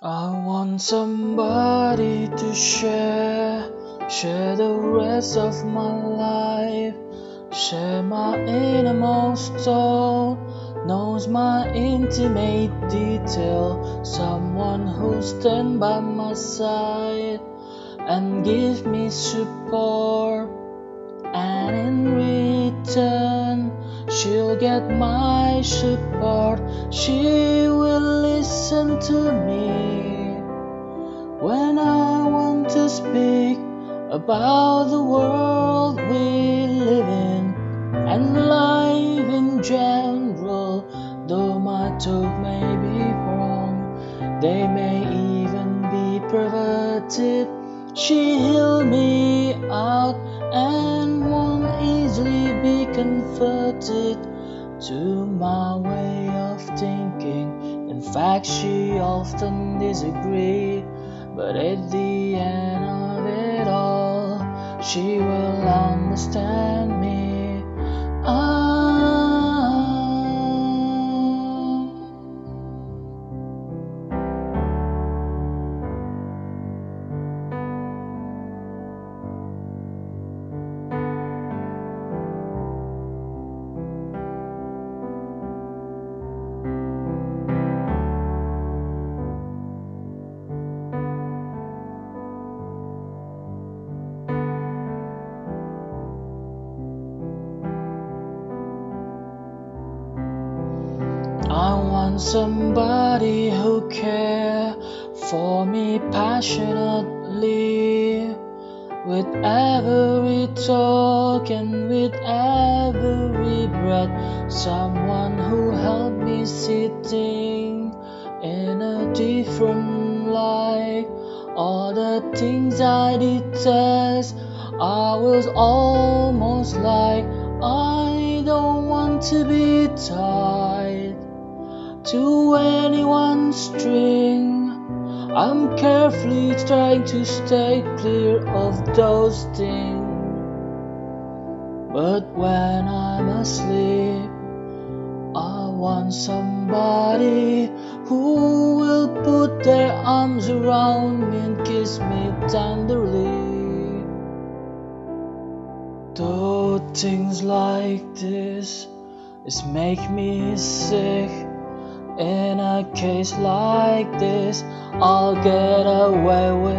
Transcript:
I want somebody to share, share the rest of my life, share my innermost soul, knows my intimate detail, someone who stand by my side and give me support, and in return she'll get my support. She will listen to me when I want to speak about the world we live in and life in general. Though my talk may be wrong, they may even be perverted. She healed me to my way of thinking. In fact, she often disagree, but at the end of it all, she will understand me. Want somebody who care for me passionately with every talk and with every breath. Someone who helped me sitting in a different light. All the things I detest, I was almost like I don't want to be tied to anyone's string. I'm carefully trying to stay clear of those things. But when I'm asleep, I want somebody who will put their arms around me and kiss me tenderly. Though things like this is make me sick. In a case like this, I'll get away with